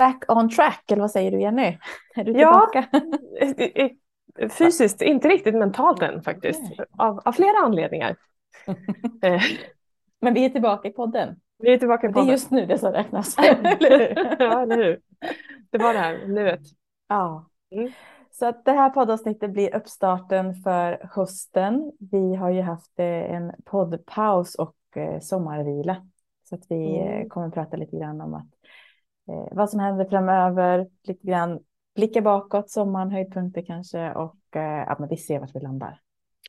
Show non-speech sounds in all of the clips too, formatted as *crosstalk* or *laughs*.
Back on track, eller vad säger du Jenny? Är du Ja. tillbaka? Fysiskt, inte riktigt mentalt än faktiskt. Av, av flera anledningar. *laughs* Eh, Men vi är tillbaka i podden. Vi är tillbaka Det på är det. just nu det som räknas. *laughs* eller hur? ja, eller hur? Det var det här nuet. Ja. Mm. Så att det här poddavsnittet blir uppstarten för hösten. Vi har ju haft eh, en poddpaus och eh, sommarvila. Så att vi Mm. kommer att prata lite grann om att, eh, vad som händer framöver, lite grann blicka bakåt, sommaren, höjdpunkter kanske och eh, ja, men vi ser vart vi landar.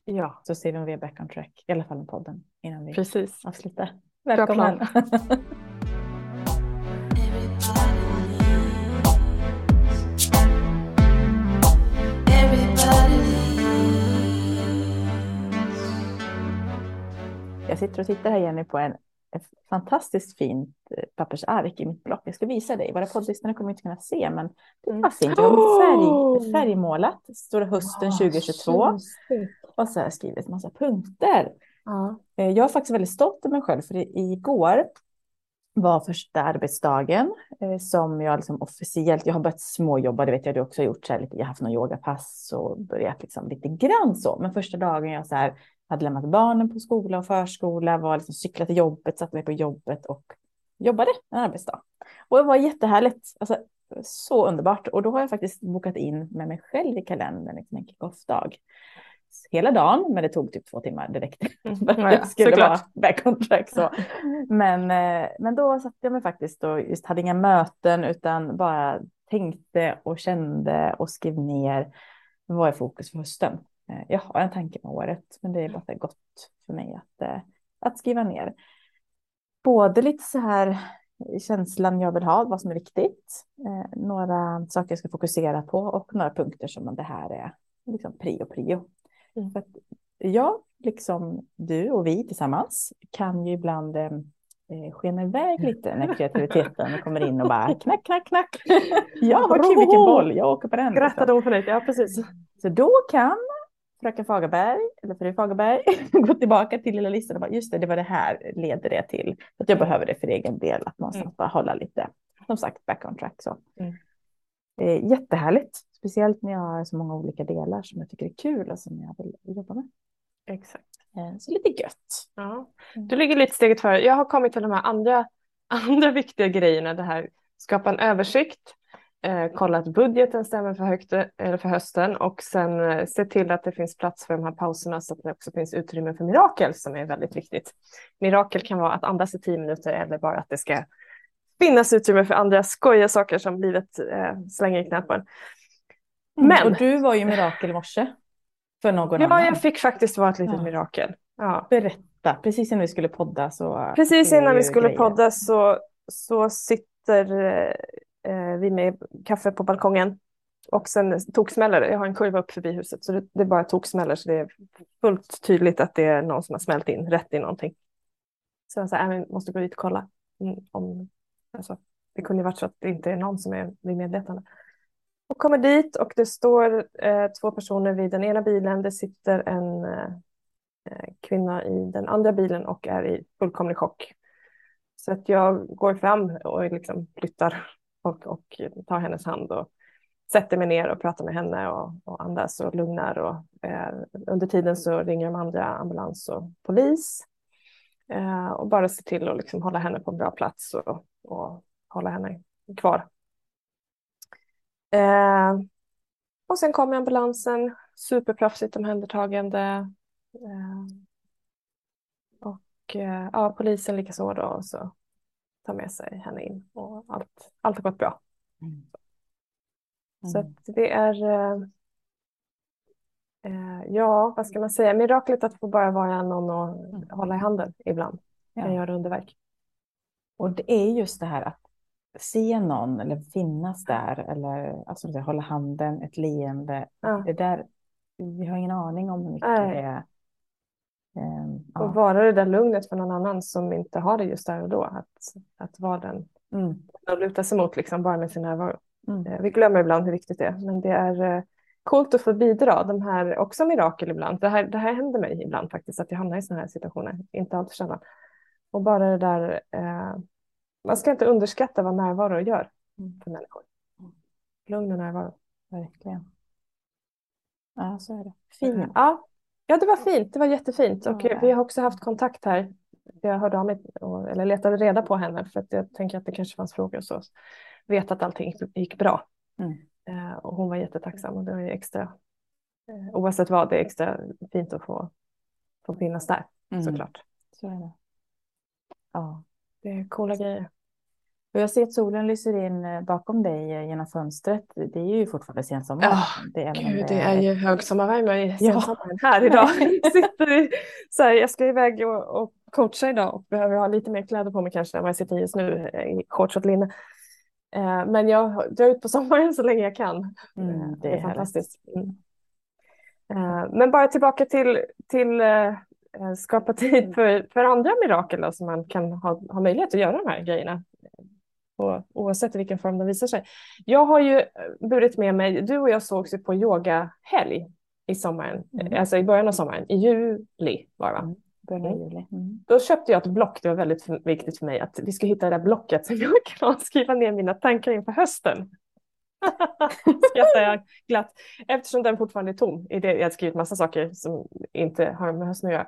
Ja, Så ser vi om vi är back on track, i alla fall med podden innan vi precis. avslutar. Bra Välkommen! Jag sitter och tittar här Jenny på en ett fantastiskt fint eh, pappersark i mitt block. Jag ska visa dig. Våra poddlyssnare kommer inte kunna se, men det Mm. var fint. *gasps* Det var färg, färgmålat. Det står hösten 2022. Och så har jag skrivit massa punkter. Ja. Eh, Jag är faktiskt väldigt stolt över mig själv, för i- igår var första arbetsdagen eh, som jag liksom officiellt, jag har börjat småjobba, det vet jag du också har gjort, så här, lite, jag har haft någon yogapass och börjat liksom lite grann så. Men första dagen jag så här, hade lämnat barnen på skola och förskola, var liksom cyklat till jobbet, satte mig på jobbet och jobbade en arbetsdag. Och det var jättehärligt, alltså, så underbart. Och då har jag faktiskt bokat in med mig själv i kalendern liksom en kick-off-dag. Hela dagen, men det tog typ två timmar direkt. Mm. *laughs* Ja, skulle såklart. vara back on track. Så. Men, eh, men då satte jag mig faktiskt och just hade inga möten utan bara tänkte och kände och skrev ner vad är fokus för hösten. Eh, Jag har en tanke med året, men det är bara gott för mig att, eh, att skriva ner. Både lite så här känslan jag vill ha, vad som är viktigt, eh, några saker jag ska fokusera på och några punkter som det här är liksom prio prio. Mm. För att jag, liksom du och vi tillsammans, kan ju ibland eh, skena iväg lite när kreativiteten *laughs* kommer in och bara knack, knack, knack. *laughs* ja, vad kul, vilken boll, jag åker på den. liksom. Gratta då för dig. Ja, precis. Så då kan fröken Fagerberg, eller fru Fagerberg, *laughs* gå tillbaka till lilla listan och bara, just det, det var det här leder det till. Att jag behöver det för egen del, att någonstans Mm. bara hålla lite, som sagt, back on track. Så. Mm. Eh, jättehärligt, speciellt när jag har så många olika delar som jag tycker är kul och som jag vill jobba med. Exakt. Eh, så lite gött. Ja. Du ligger lite steget före. Jag har kommit till de här andra, *laughs* andra viktiga grejerna. Det här skapa en översikt, eh, kolla att budgeten stämmer för, högt, eller för hösten och sen eh, se till att det finns plats för de här pauserna så att det också finns utrymme för mirakel som är väldigt viktigt. Mirakel kan vara att andas i tio minuter eller bara att det ska finnas utrymme för andra skojiga saker som livet eh, slänger i knät på en. Men- Och du var ju mirakel i morse. För någon Ja, annan. jag fick faktiskt vara ett litet Ja. mirakel. Ja. Berätta, precis innan vi skulle podda så. Precis innan vi skulle grejer. podda så, så sitter eh, vi med kaffe på balkongen och sen toksmäller det. Jag har en kurva upp förbi huset så det, det bara toksmäller så det är fullt tydligt att det är någon som har smält in rätt i någonting. Så jag sa, äh, vi måste gå dit och kolla. Om, alltså, det kunde ju varit så att det inte är någon som är vid medvetande. Och kommer dit och det står eh, två personer vid den ena bilen. Det sitter en eh, eh kvinna i den andra bilen och är i fullkomlig chock. Så att jag går fram och liksom flyttar och, och tar hennes hand och sätter mig ner och pratar med henne och, och andas och lugnar. Och, eh, under tiden så ringer de andra ambulans och polis eh, och bara ser till att liksom hålla henne på en bra plats och, och hålla henne kvar. Eh, och sen kommer ambulansen, superproffsigt omhändertagande. Eh, och eh, ja, polisen likaså då och så tar med sig henne in och allt, allt har gått bra. Mm. Så Mm. att det är, eh, eh, ja, vad ska man säga, miraklet att få bara vara någon och Mm. hålla i handen ibland kan Ja. göra underverk. Och det är just det här att se någon eller finnas där eller alltså, hålla handen, ett leende. Ja. Det där, vi har ingen aning om hur mycket Nej. det är. Ehm, Och ja. vara det där lugnet för någon annan som inte har det just där och då. Att, att vara den Mm. att luta sig mot liksom bara med sin närvaro. Mm. Eh, Vi glömmer ibland hur viktigt det är, men det är eh, coolt att få bidra. De här också mirakel ibland. Det här, det här händer mig ibland faktiskt, att jag hamnar i sådana här situationer. Inte alltid känna. Och bara det där, eh, man ska inte underskatta vad närvaro gör. mm. för människor. Lugn och närvaro. Verkligen. Ja, så är det. Fint. Ja. Ja, det var fint. Det var jättefint. Och vi har också haft kontakt här. Jag hörde av mig, eller letade reda på henne för att jag tänker att det kanske fanns frågor så. Vet att allting gick bra. Mm. Eh, och hon var jättetacksam och det var ju extra, eh, oavsett vad, det är extra fint att få, få finnas där mm. såklart. Så är det. Ja, det är coola grejer. Och jag ser att solen lyser in eh, bakom dig genom fönstret. Det är ju fortfarande sensommar. Ja, det är, Gud, det är ju högsommarvärme i sensommaren ja. här idag. *laughs* *laughs* sitter i, så här, jag ska iväg och, och coacha idag och behöver ha lite mer kläder på mig kanske än vad jag sitter i just nu i shorts och linne. Eh, men jag drar ut på sommaren så länge jag kan. Mm, det, det, är, är fantastiskt. Mm. Eh, men bara tillbaka till, till eh, skapa tid för, för andra mirakel då, så man kan ha, ha möjlighet att göra de här grejerna. Och, oavsett i vilken form de visar sig. Jag har ju burit med mig, du och jag sågs ju på yogahelg i sommaren, mm. alltså i början av sommaren, i juli var det va? Mm. Mm. Då köpte jag ett block, det var väldigt viktigt för mig att vi ska hitta det där blocket som *laughs* jag kan skriva ner mina tankar inför hösten. *laughs* Skrattar jag glatt. Eftersom den fortfarande är tom. I det, jag har skrivit massa saker som inte har med hösten att göra.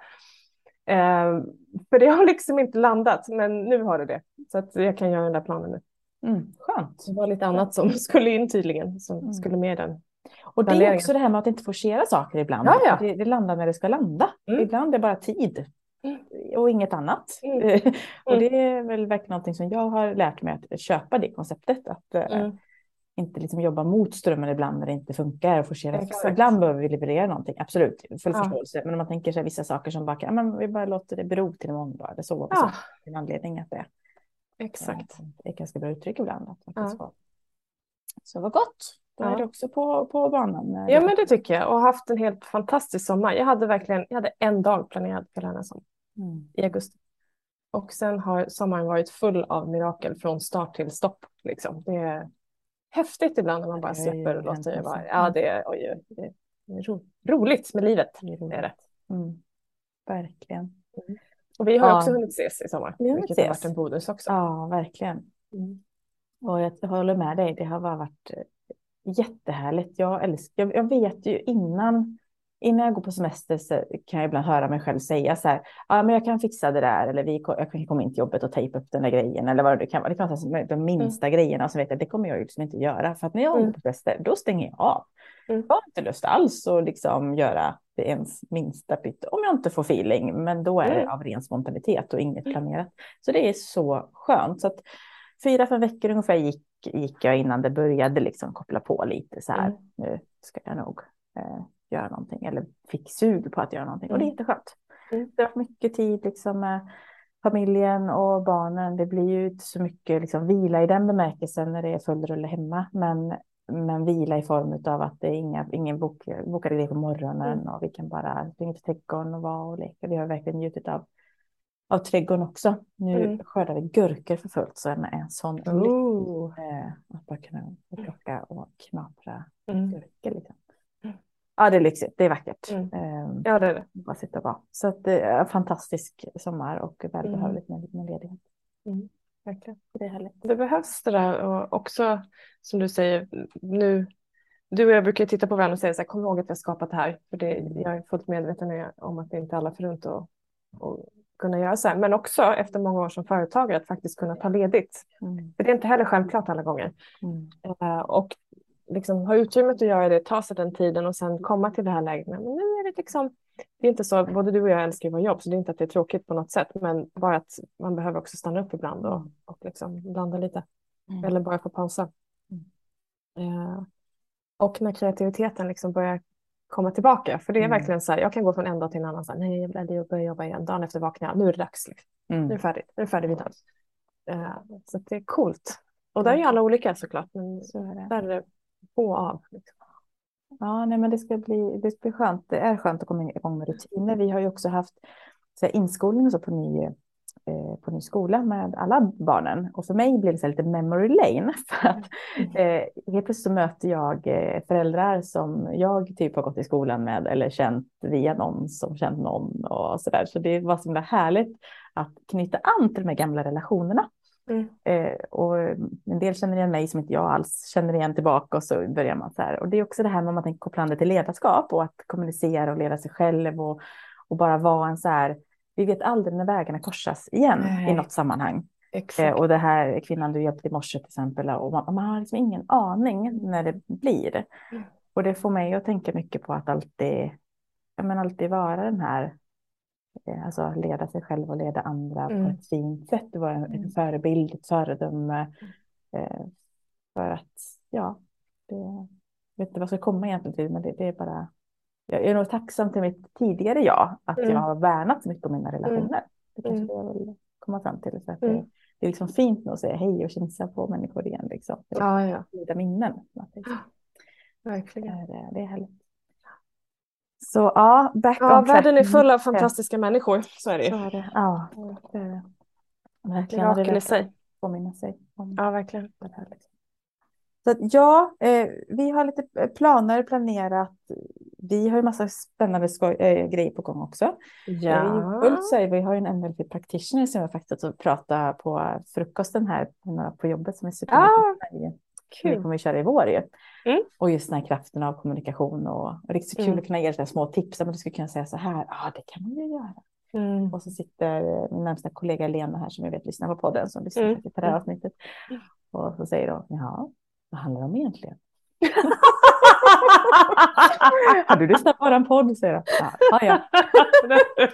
Eh, för det har liksom inte landat, men nu har det det. Så att jag kan göra den där planen nu. Mm, skönt. Det var lite annat som *laughs* skulle in tydligen, som mm. skulle med den. Och det är också det här med att inte forcera saker ibland. Ja, ja. Det, det, landar när det ska landa. Mm. Ibland är det bara tid mm. och inget annat. Mm. *laughs* och mm. det är väl verkligen någonting som jag har lärt mig att köpa det konceptet. Att mm. Inte liksom jobba mot strömmen ibland när det inte funkar. Och forcera. Ibland behöver vi leverera någonting, absolut, full ja. förståelse. Men om man tänker sig vissa saker som bara, men vi bara låter det bero till imorgon då, eller så. Ja. så en anledning att det Exakt. Det är ganska bra uttryck ibland. Att ja. så. vad gott. Då är det också på, på banan. Ja, men det tycker jag. Och haft en helt fantastisk sommar. Jag hade verkligen jag hade en dag planerad för den här sommaren mm. i augusti. Och sen har sommaren varit full av mirakel från start till stopp. Liksom. Det häftigt ibland när man bara släpper och låter det vara. Ja, det är, oj, det är ro, roligt med livet. Det är det. Mm. Verkligen. Mm. Och vi har ja. också hunnit ses i sommar. Vi har vilket ses. har varit en bonus också. Ja, verkligen. Mm. Och jag håller med dig. Det har bara varit jättehärligt. Jag, älskar, jag vet ju innan, innan jag går på semester så kan jag ibland höra mig själv säga så här, ja men jag kan fixa det där eller vi, jag kan komma in till jobbet och tejpa upp den där grejen eller vad det kan vara. Det kan vara de minsta mm. grejerna och så vet jag det kommer jag ju liksom inte göra för att när jag mm. går på semester då stänger jag av. Mm. Jag har inte lust alls att liksom göra det ens minsta byte om jag inte får feeling, men då är det mm. av ren spontanitet och inget mm. planerat. Så det är så skönt. Så att fyra, fem veckor ungefär gick gick jag innan det började liksom koppla på lite så här. Mm. Nu ska jag nog eh, göra någonting eller fick sug på att göra någonting och det är mm. jätteskönt. Mm. Det har varit mycket tid liksom med familjen och barnen. Det blir ju inte så mycket liksom vila i den bemärkelsen när det är full rulle hemma, men men vila i form av att det är inga, ingen bok, bokade grejer på morgonen mm. och vi kan bara springa till trädgården och vara och leka. Vi har verkligen njutit av av trädgården också. Nu mm. skördar vi gurkor för fullt så en, en sån oh. eh, att bara kunna plocka och knapra mm. gurkor. Liksom. Ja, det är lyxigt. Det är vackert. Mm. Eh, ja, det är det. Bara sitta vara. Så att det är en fantastisk sommar och välbehövligt mm. med, med ledighet. Mm. Verkligen. Det är härligt. Det behövs det där och också som du säger nu. Du och jag brukar titta på varandra och säga så här, kom ihåg att vi har skapat det här. För det, mm. jag är fullt medveten om att det inte alla förunt och, och kunna göra så här. Men också efter många år som företagare att faktiskt kunna ta ledigt. Mm. För det är inte heller självklart alla gånger. Mm. Uh, och liksom ha utrymmet att göra det, ta sig den tiden och sen komma till det här läget. Men nu är det liksom, det är inte så, både du och jag älskar vårt jobb så det är inte att det är tråkigt på något sätt, men bara att man behöver också stanna upp ibland och, och liksom blanda lite. Mm. Eller bara få pausa. Uh, och när kreativiteten liksom börjar komma tillbaka. För det är mm. verkligen så här, jag kan gå från en dag till en annan. Så här, Nej, jag vill börja jobba igen. Dagen efter vaknar jag. Nu är det dags. Liksom. Mm. Nu är det färdigt. Nu är det färdig middag. Uh, så det är coolt. Och där är ju alla olika såklart. Men så är det. där på av. Liksom. Ja, nej, men det ska, bli, det ska bli skönt. Det är skönt att komma igång med rutiner. Vi har ju också haft så här, inskolning och så på ny Eh, på ny skola med alla barnen. Och för mig blir det så lite memory lane. *laughs* För att, eh, helt plötsligt så möter jag eh, föräldrar som jag typ har gått i skolan med eller känt via någon som känt någon och så där. Så det var så himla härligt att knyta an till de här gamla relationerna. Mm. Eh, och en del känner igen mig som inte jag alls känner igen tillbaka och så börjar man så här. Och det är också det här med att man tänker koppla det till ledarskap och att kommunicera och leda sig själv och, och bara vara en så här. Vi vet aldrig när vägarna korsas igen Nej. i något sammanhang. Eh, och det här kvinnan du hjälpte i morse till exempel. Och man, man har liksom ingen aning när det blir. Mm. Och det får mig att tänka mycket på att alltid, ja, men alltid vara den här eh, Alltså leda sig själv och leda andra Mm. på ett fint sätt. Vara en Mm. förebild, ett föredöme. Eh, för att, ja, det, jag vet inte vad ska komma egentligen till, men det, det är bara. Jag är nog tacksam till mitt tidigare jag, att Mm. jag har värnat så mycket om mina relationer. Det kanske Mm. jag vill komma fram till. Så att Mm. det, det är liksom fint att säga hej och kinsa på människor igen. Liksom. Det Ja, ja, goda minnen. Att det, verkligen. är, det är härligt. Så ja, back Ja, on track. världen är full av Mycket. fantastiska människor, så är det Så är det. Ja, det är det. Verkligen. och Mirakel i sig. påminna sig om Ja, verkligen. det här. Liksom. Så att, ja, eh, vi har lite planer planerat. Vi har ju massa spännande skoj, eh, grejer på gång också. Ja. Eh, vi har ju en NLP practitioner som jag faktiskt att prata på frukosten här på- jobbet som är super. Ah, Vi Kul. kommer att köra i vår ju. Mm. Och just den här kraften av kommunikation och, och det är så kul Mm. att kunna ge sådana små tips. Men du skulle kunna säga så här, ja det kan man ju göra. Mm. Och så sitter min närmsta kollega Lena här som jag vet lyssnar på podden som lyssnar Mm. på det här Mm. avsnittet. Och så säger de, ja, vad handlar det om egentligen? *laughs* *laughs* Har du lyssnat på våran podd? Säger de. Ja, ja, *laughs*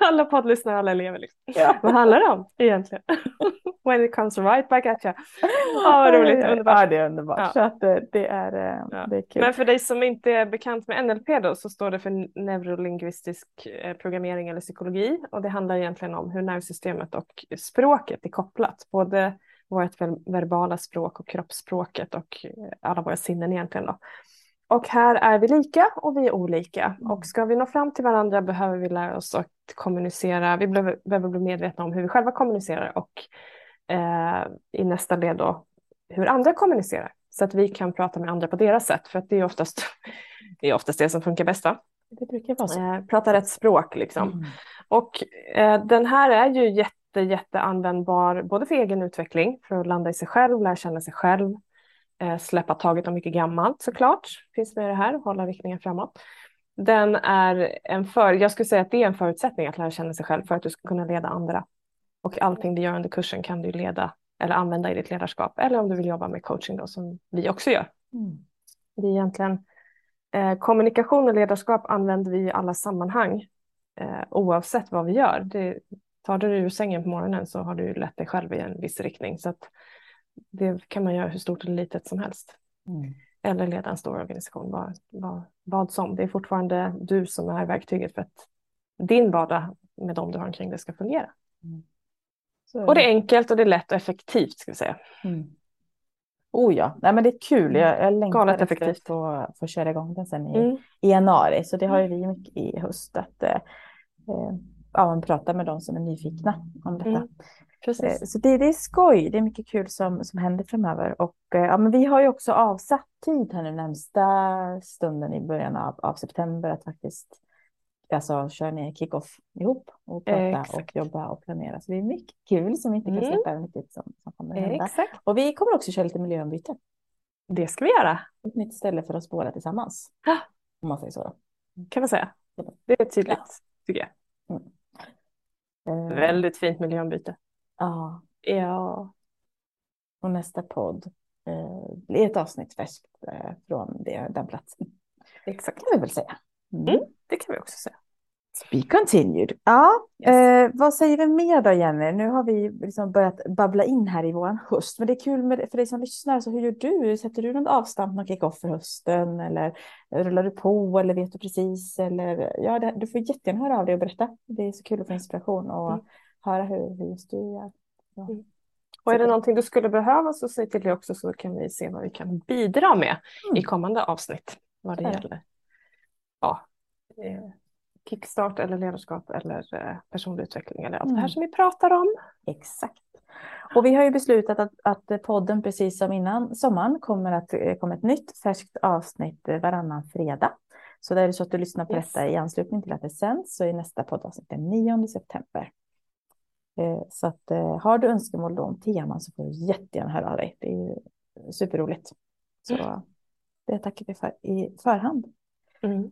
alla poddlyssnare, alla elever. Liksom. ja. Vad handlar det om egentligen? *laughs* When it comes right back at you. Ja, vad roligt. Underbart. Ja, det är underbart. Ja. Så att eh, det är, eh, det är kul. Men för dig som inte är bekant med NLP då så står det för neurolingvistisk eh, programmering eller psykologi och det handlar egentligen om hur nervsystemet och språket är kopplat. Både vårt ver- verbala språk och kroppsspråket och alla våra sinnen egentligen då. Och här är vi lika och vi är olika. Och ska vi nå fram till varandra behöver vi lära oss att kommunicera. Vi behöver, bli medvetna om hur vi själva kommunicerar och eh, i nästa led då hur andra kommunicerar. Så att vi kan prata med andra på deras sätt. För att det är oftast det, är oftast det som funkar bäst. va? Det brukar vara så. Eh, prata rätt språk liksom. Mm. Och eh, den här är ju jätte, jätte användbar både för egen utveckling, för att landa i sig själv, lära känna sig själv, släppa taget om mycket gammalt såklart, finns med i det här, hålla riktningen framåt. Den är en för, jag skulle säga att det är en förutsättning att lära känna sig själv för att du ska kunna leda andra. Och allting vi gör under kursen kan du leda eller använda i ditt ledarskap, eller om du vill jobba med coaching då, som vi också gör. Mm. Det är egentligen eh, kommunikation och ledarskap använder vi i alla sammanhang eh, oavsett vad vi gör. Det, tar du dig ur sängen på morgonen så har du lett dig själv i en viss riktning. Så att det kan man göra hur stort eller litet som helst. Mm. Eller leda en stor organisation, vad, vad, vad som. Det är fortfarande du som är verktyget för att din vardag med dem du har omkring dig ska fungera. Så Och det är enkelt och det är lätt och effektivt ska vi säga. Mm. Oh ja, Nej, men det är kul. Jag, jag längtar Galet efter effektivt. att få, få köra igång den sen i, Mm. i januari. Så det har ju vi mycket i höst att eh, eh, ja, man pratar med de som är nyfikna om detta. Mm. Eh, Precis. Så det, det är skoj. Det är mycket kul som, som händer framöver. Och eh, ja, men vi har ju också avsatt tid här nu närmsta stunden i början av, av september att faktiskt alltså, köra ner kick-off ihop och prata Exakt. och jobba och planera. Så det är mycket kul som vi inte kan Mm. släppa än riktigt som, som kommer att hända. Exakt. Och vi kommer också köra lite miljöombyte. Det ska vi göra, Ett nytt ställe för oss båda tillsammans. Ja. Om man säger så. Då. kan man säga. Det är tydligt, tycker jag. Eh, Väldigt fint miljöombyte. Ja, Ja. och nästa podd eh, blir ett avsnitt färskt eh, från det, den platsen. Exakt. kan vi väl säga. Mm. Mm. Det kan vi också säga. Be continued. Ja, eh, vad säger vi mer då Jenny? Nu har vi liksom börjat babbla in här i våran höst. Men det är kul med, för dig som lyssnar. Så hur gör du? Sätter du något avstamp, någon kick-off för hösten? Eller rullar du på? Eller vet du precis? Eller, ja, det, du får jättegärna höra av dig och berätta. Det är så kul att få inspiration och Mm. Höra hur, just du gör. Ja. Mm. Och är det någonting du skulle behöva så säg till det också så kan vi se vad vi kan bidra med Mm. i kommande avsnitt. Vad det Ja. gäller. Ja. eh, Kickstart eller ledarskap eller eh, personlig utveckling eller allt det här Mm. som vi pratar om. Exakt. Och vi har ju beslutat att, att podden, precis som innan sommaren, kommer att eh, komma ett nytt färskt avsnitt varannan fredag. Så det är så att du lyssnar på Yes. detta i anslutning till att det sänds så är nästa poddavsnitt den 9 september. Eh, så att, eh, har du önskemål om teman så får du jättegärna höra av dig. Det är superroligt. Så mm. det tackar vi för i förhand. Mm.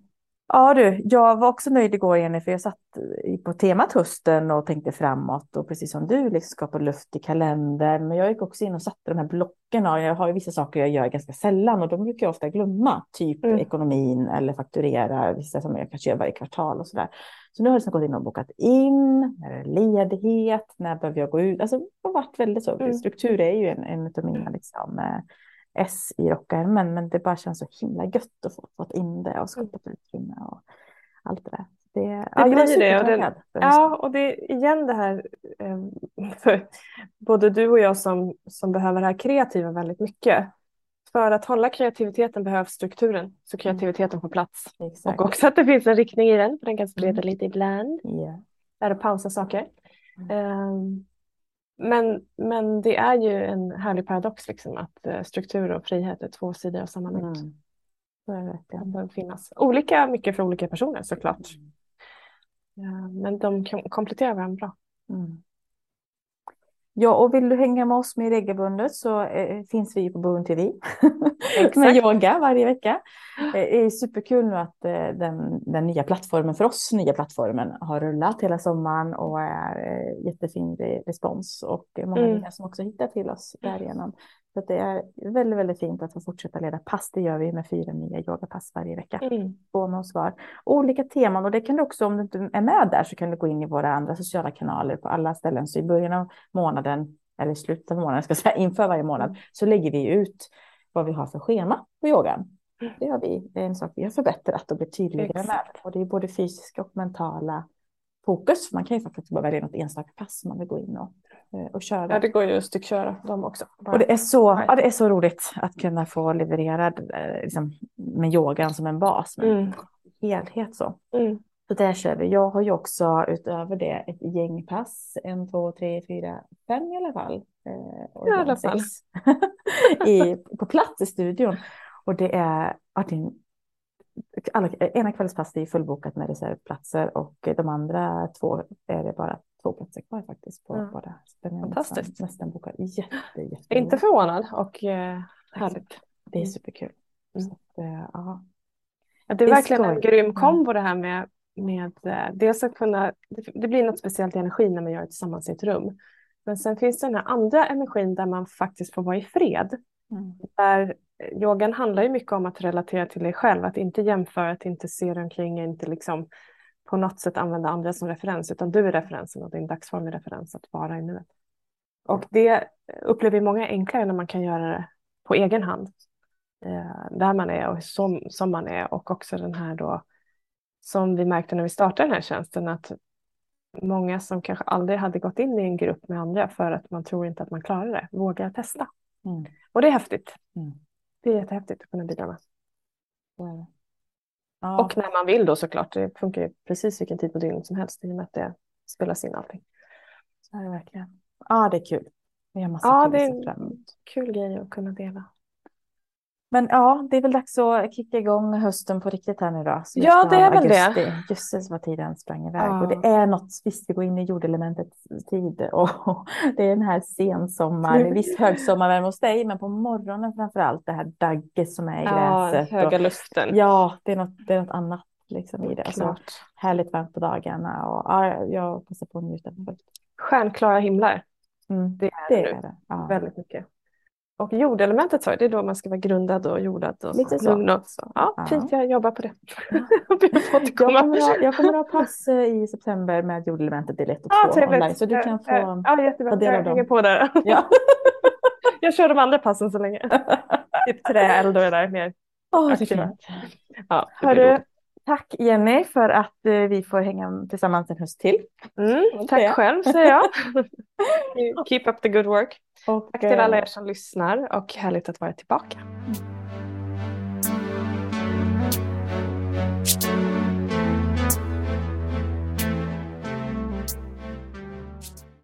Ja du, jag var också nöjd igår Jenny, för jag satt på temat hösten och tänkte framåt och precis som du liksom skapade luft i kalendern. Men jag gick också in och satte de här blocken. Och jag har ju vissa saker jag gör ganska sällan och de brukar jag ofta glömma. Typ mm. ekonomin eller fakturera vissa som jag kanske gör varje kvartal och sådär. Så nu har jag liksom gått in och bokat in, när är ledighet, när behöver jag gå ut? Alltså det har varit väldigt så. Mm. Struktur är ju en, en av mina liksom, eh, S i rockärmen, men det bara känns så himla gött att få fått in det och skapat utrymme och allt det där. Det, det ja, blir det. Och det ja, och det är igen det här eh, *laughs* för både du och jag som, som behöver det här kreativa väldigt mycket. För att hålla kreativiteten behövs strukturen, så mm. kreativiteten får plats. Exakt. Och också att det finns en riktning i den, för den kan spreta mm. lite ibland. Yeah. Där och pausa saker. Um, men, men det är ju en härlig paradox liksom, att uh, struktur och frihet är två sidor av samma mynt. Mm. Det behöver finnas olika mycket för olika personer såklart. Mm. Ja, men de kompletterar varandra bra. Mm. Ja, och vill du hänga med oss mer regelbundet så eh, finns vi på Boom TV *laughs* med yoga varje vecka. Det är superkul nu att eh, den, den nya plattformen, för oss nya plattformen, har rullat hela sommaren och är eh, jättefin respons och många mm. nya som också hittar till oss därigenom. Så det är väldigt, väldigt fint att få fortsätta leda pass. Det gör vi med fyra nya yogapass varje vecka. Mm. Med svar. Olika teman och det kan du också, om du inte är med där, så kan du gå in i våra andra sociala kanaler på alla ställen. Så i början av månaden, eller i slutet av månaden, ska säga, inför varje månad, mm. så lägger vi ut vad vi har för schema på yogan. Mm. Det har vi, det är en sak vi har förbättrat och blivit tydligare med. Och det är både fysiska och mentala fokus. Man kan ju faktiskt bara välja något enstaka pass man vill gå in och Eh, och köra. Ja, det går ju att styckköra dem också. Bara. Och det är, så, ja, det är så roligt att kunna få leverera eh, liksom, med yogan som en bas. Med mm. helhet så. Mm. Så där kör vi. Jag har ju också utöver det ett gäng pass. En, två, tre, fyra, fem i alla fall. Eh, I alla fall. I, på plats i studion. Och det är, ja, det är alla, ena kvällspass är fullbokat med reservplatser och de andra två är det bara två platser kvar faktiskt på ja. båda. Fantastiskt. Nästan, nästan bokad. Jätte, jätte Inte förvånad och eh, härligt. Det är mm. superkul. Mm. Så att, eh, ja. ja. det är det verkligen skoj. en grym mm. kombo det här med, med eh, dels att kunna, det, det blir något speciellt i energin när man gör det tillsammans i ett rum. Men sen finns det den här andra energin där man faktiskt får vara i fred. Mm. Där yogan handlar ju mycket om att relatera till dig själv, att inte jämföra, att inte se dig omkring, inte liksom på något sätt använda andra som referens, utan du är referensen och din dagsform är referens att vara i nuet. Och det upplever många enklare när man kan göra det på egen hand. Eh, där man är och som, som man är och också den här då som vi märkte när vi startade den här tjänsten att många som kanske aldrig hade gått in i en grupp med andra för att man tror inte att man klarar det, vågar testa. Mm. Och det är häftigt. Mm. Det är jättehäftigt att kunna bidra med. Mm. Ja. Och när man vill då såklart. Det funkar ju precis vilken tid på dygnet som helst i och med att det spelas in allting. Så är det verkligen. Ja, det är kul. Vi har massa ja, kul det är en kul grej att kunna dela. Men ja, det är väl dags att kicka igång hösten på riktigt här nu då. Ja, det är väl augusti. det. Jösses vad tiden sprang iväg. Ja. Och det är något, visst vi går in i jordelementets tid *laughs* och det är den här sensommar, visst högsommarvärme hos dig, men på morgonen framför allt det här dagget som är i ja, gräset. höga och, luften. Ja, det är något, det är något annat liksom i det. Alltså, härligt varmt på dagarna och ja, jag passar på att njuta. Stjärnklara himlar. Mm, det är det, det, är det. Ja. väldigt mycket. Och jordelementet sa det är då man ska vara grundad och jordad och Lite så. lugn. Och så. Ja, ja, fint, jag jobbar på det. *laughs* jag, kommer ha, jag kommer ha pass eh, i september med jordelementet del 1 och 2 ah, online. Så du kan få ja, jättebra. ta del av dem. Jag hänger på där. Ja. *laughs* jag kör de andra passen så länge. *laughs* typ träeld och det där mer oh, aktiva. Ja, Hörru, tack Jenny för att eh, vi får hänga tillsammans en höst till. Mm, tack själv säger jag. *laughs* Keep up the good work. Och, Tack till alla eh, er som lyssnar och härligt att vara tillbaka.